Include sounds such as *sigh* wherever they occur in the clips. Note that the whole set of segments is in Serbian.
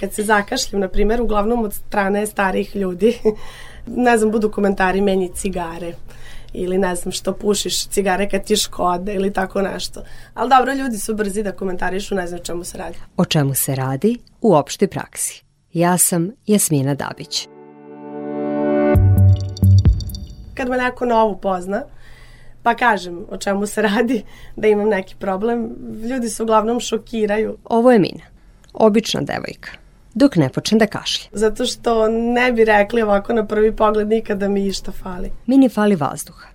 Kad se zakašljam, na primjer, uglavnom od strane starih ljudi, *laughs* ne znam, budu komentari meni cigare ili ne znam što pušiš cigare kad ti škode ili tako nešto. Ali dobro, ljudi su brzi da komentarišu, ne znam čemu se radi. O čemu se radi u opštoj praksi. Ja sam Jasmina Dabić. Kad me neko novo pozna, pa kažem o čemu se radi, da imam neki problem, ljudi se uglavnom šokiraju. Ovo je Mina, obična devojka, dok ne počne da kašlje. Zato što ne bi rekli ovako na prvi pogled nikada mi išta fali. Mini fali vazduha,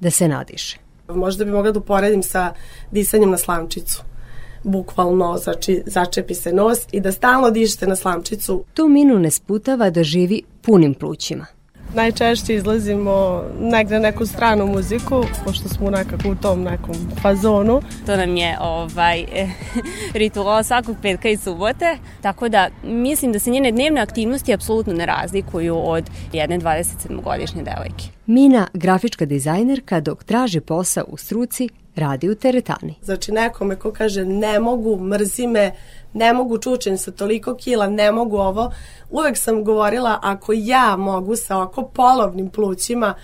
da se nadiše. Možda bi mogla da uporedim sa disanjem na slamčicu bukvalno znači, začepi se nos i da stalno dišete na slamčicu. Tu Minu ne sputava da živi punim plućima najčešće izlazimo negde neku stranu muziku, pošto smo nekako u tom nekom fazonu. To nam je ovaj, *laughs* ritual svakog petka i subote, tako da mislim da se njene dnevne aktivnosti apsolutno ne razlikuju od jedne 27-godišnje devojke. Mina, grafička dizajnerka, dok traži posao u struci, radi u teretani. Znači nekome ko kaže ne mogu, mrzi me, ne mogu čučen sa toliko kila, ne mogu ovo. Uvek sam govorila ako ja mogu sa oko polovnim plućima,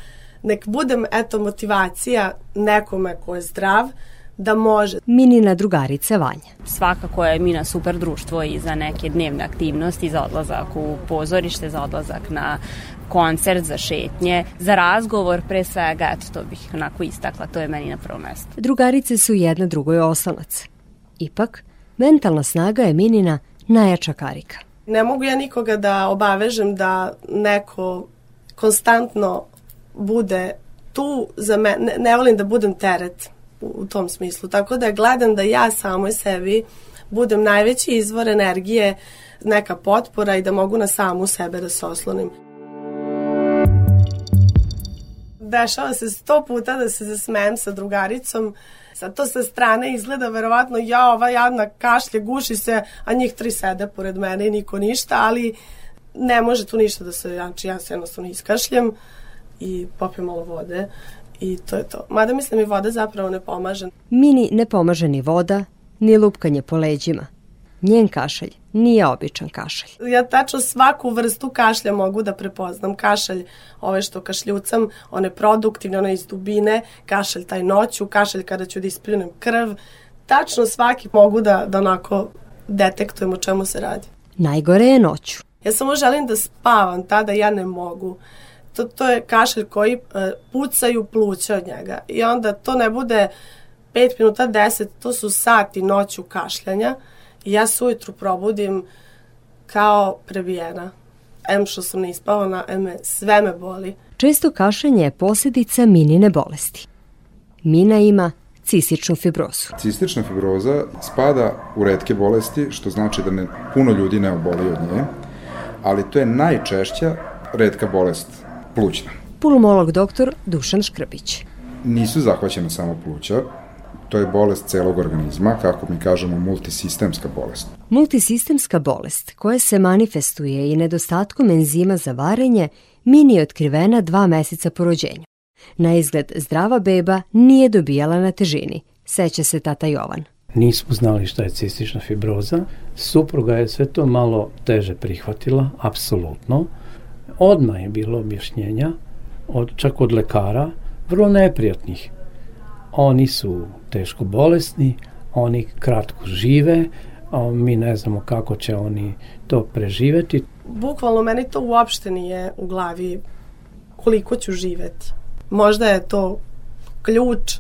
nek budem eto motivacija nekome ko je zdrav, da može. Minina drugarica Vanja. Svakako je Mina super društvo i za neke dnevne aktivnosti, za odlazak u pozorište, za odlazak na koncert, za šetnje, za razgovor, pre svega, eto, to bih onako istakla, to je meni na prvo mesto. Drugarice su jedna drugoj oslonac. Ipak, mentalna snaga je Minina najjača karika. Ne mogu ja nikoga da obavežem da neko konstantno bude tu za me, ne, ne volim da budem teret u, u tom smislu. Tako da gledam da ja samoj sebi budem najveći izvor energije, neka potpora i da mogu na samu sebe da se oslonim dešava se sto puta da se zasmejem sa drugaricom, sad to sa strane izgleda verovatno ja ova jadna kašlje, guši se, a njih tri sede pored mene i niko ništa, ali ne može tu ništa da se, znači ja se jednostavno iskašljem i popijem malo vode i to je to. Mada mislim i voda zapravo ne pomaže. Mini ne pomaže ni voda, ni lupkanje po leđima. Njen kašalj nije običan kašalj. Ja tačno svaku vrstu kašlja mogu da prepoznam. Kašalj, ove što kašljucam, one produktivne, one iz dubine, kašalj taj noću, kašalj kada ću da ispljunem krv. Tačno svaki mogu da, da onako detektujem o čemu se radi. Najgore je noću. Ja samo želim da spavam, tada ja ne mogu. To, to je kašalj koji uh, pucaju pluća od njega. I onda to ne bude 5 minuta, 10, to su sati noću kašljanja. I ja se ujutru probudim kao prebijena. Em što sam neispavana, em me, sve me boli. Često kašanje je posljedica minine bolesti. Mina ima cističnu fibrozu. Cistična fibroza spada u redke bolesti, što znači da ne, puno ljudi ne oboli od nje, ali to je najčešća redka bolest plućna. Pulmolog doktor Dušan Škrbić. Nisu zahvaćena samo pluća, to je bolest celog organizma, kako mi kažemo multisistemska bolest. Multisistemska bolest, koja se manifestuje i nedostatkom enzima za varenje, mini je otkrivena dva meseca po rođenju. Na izgled zdrava beba nije dobijala na težini, seća se tata Jovan. Nismo znali šta je cistična fibroza. Supruga je sve to malo teže prihvatila, apsolutno. Odma je bilo objašnjenja, od, čak od lekara, vrlo neprijatnih. Oni su teško bolesni, oni kratko žive, a mi ne znamo kako će oni to preživeti. Bukvalno meni to uopšte nije u glavi koliko ću živeti. Možda je to ključ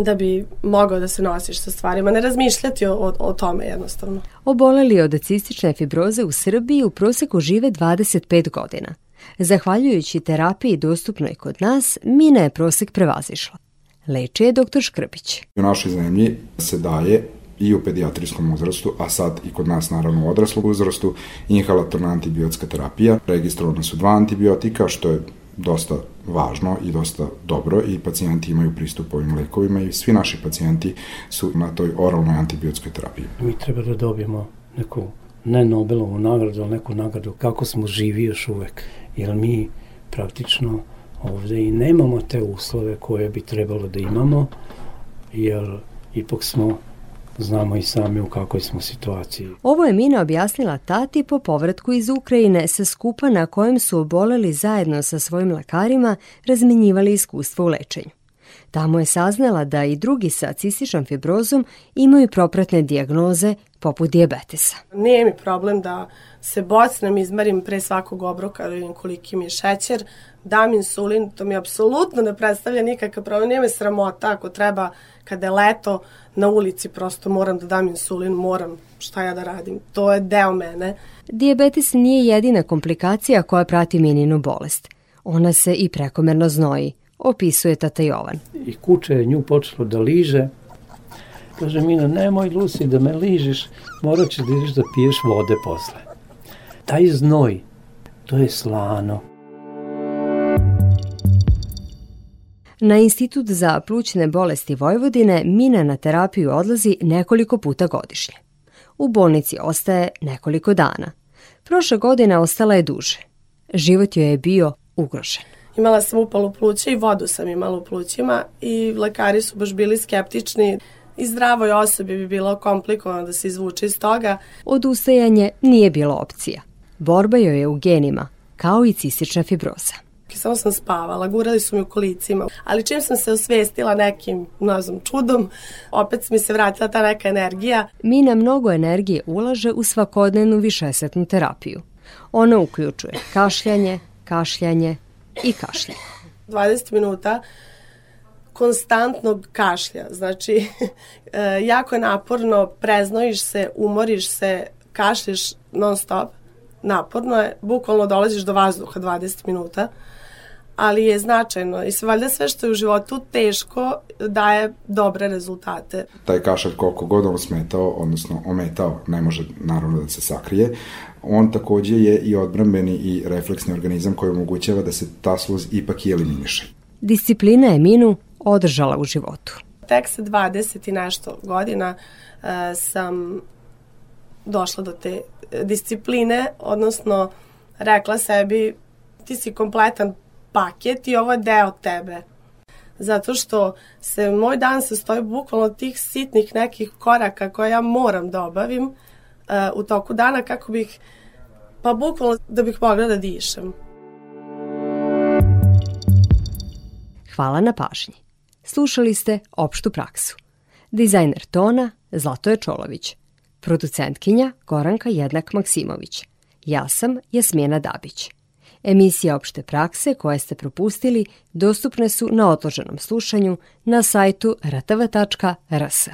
da bi mogao da se nosiš sa stvarima, ne razmišljati o, o, o tome jednostavno. Oboleli od cistične fibroze u Srbiji u proseku žive 25 godina. Zahvaljujući terapiji dostupnoj kod nas, Mina je prosek prevazišla. Leči je dr. Škrbić. U našoj zemlji se daje i u pedijatrijskom uzrastu, a sad i kod nas naravno u odraslog uzrastu, inhalatorna antibiotska terapija. Registrovane su dva antibiotika, što je dosta važno i dosta dobro i pacijenti imaju pristup ovim lekovima i svi naši pacijenti su na toj oralnoj antibiotskoj terapiji. Mi treba da dobijemo neku ne Nobelovu nagradu, ali neku nagradu kako smo živi još uvek. Jer mi praktično ovde i nemamo te uslove koje bi trebalo da imamo, jer ipak smo Znamo i sami u kakvoj smo situaciji. Ovo je Mina objasnila tati po povratku iz Ukrajine sa skupa na kojem su oboleli zajedno sa svojim lekarima razmenjivali iskustvo u lečenju. Tamo je saznala da i drugi sa cističnom fibrozom imaju propratne dijagnoze poput dijabetesa. Nije mi problem da se bocnem, izmerim pre svakog obroka, da vidim koliki mi je šećer, dam insulin, to mi apsolutno ne predstavlja nikakav problem, nije me sramota ako treba kada je leto na ulici prosto moram da dam insulin, moram šta ja da radim, to je deo mene. Dijabetes nije jedina komplikacija koja prati mininu bolest. Ona se i prekomerno znoji, opisuje tata Jovan. I kuće je nju počelo da liže. Kaže Mina, nemoj Lusi da me ližeš, morat ćeš da ideš da piješ vode posle. Taj znoj, to je slano. Na Institut za plućne bolesti Vojvodine Mina na terapiju odlazi nekoliko puta godišnje. U bolnici ostaje nekoliko dana. Prošle godine ostala je duže. Život joj je bio ugrožen. Imala sam upalu pluća i vodu sam imala u plućima i lekari su baš bili skeptični i zdravoj osobi bi bilo komplikovano da se izvuče iz toga. Odustajanje nije bilo opcija. Borba joj je u genima, kao i cistična fibroza. Samo sam spavala, gurali su mi u kolicima. Ali čim sam se osvestila nekim, ne znam, čudom, opet mi se vratila ta neka energija. Mina mnogo energije ulaže u svakodnevnu višesetnu terapiju. Ona uključuje kašljanje, kašljanje i kašljanje. 20 minuta konstantnog kašlja. Znači, *laughs* jako je naporno, preznojiš se, umoriš se, kašlješ non stop. Naporno je, bukvalno dolaziš do vazduha 20 minuta ali je značajno i sve, valjda sve što je u životu teško daje dobre rezultate. Taj kašalj koliko god on smetao, odnosno ometao, ne može naravno da se sakrije, on takođe je i odbrambeni i refleksni organizam koji omogućava da se ta sluz ipak i eliminiše. Disciplina je Minu održala u životu. Tek sa 20 i nešto godina uh, sam došla do te discipline, odnosno rekla sebi ti si kompletan paket i ovo je deo tebe. Zato što se moj dan sastoji bukvalno od tih sitnih nekih koraka koje ja moram da obavim uh, u toku dana kako bih, pa bukvalno da bih mogla da dišem. Hvala na pažnji. Slušali ste opštu praksu. Dizajner tona Zlatoje Čolović. Producentkinja Goranka Jednak Maksimović. Ja sam Jasmina Dabić. Emisije opšte prakse koje ste propustili dostupne su na odloženom slušanju na sajtu rtv.rs.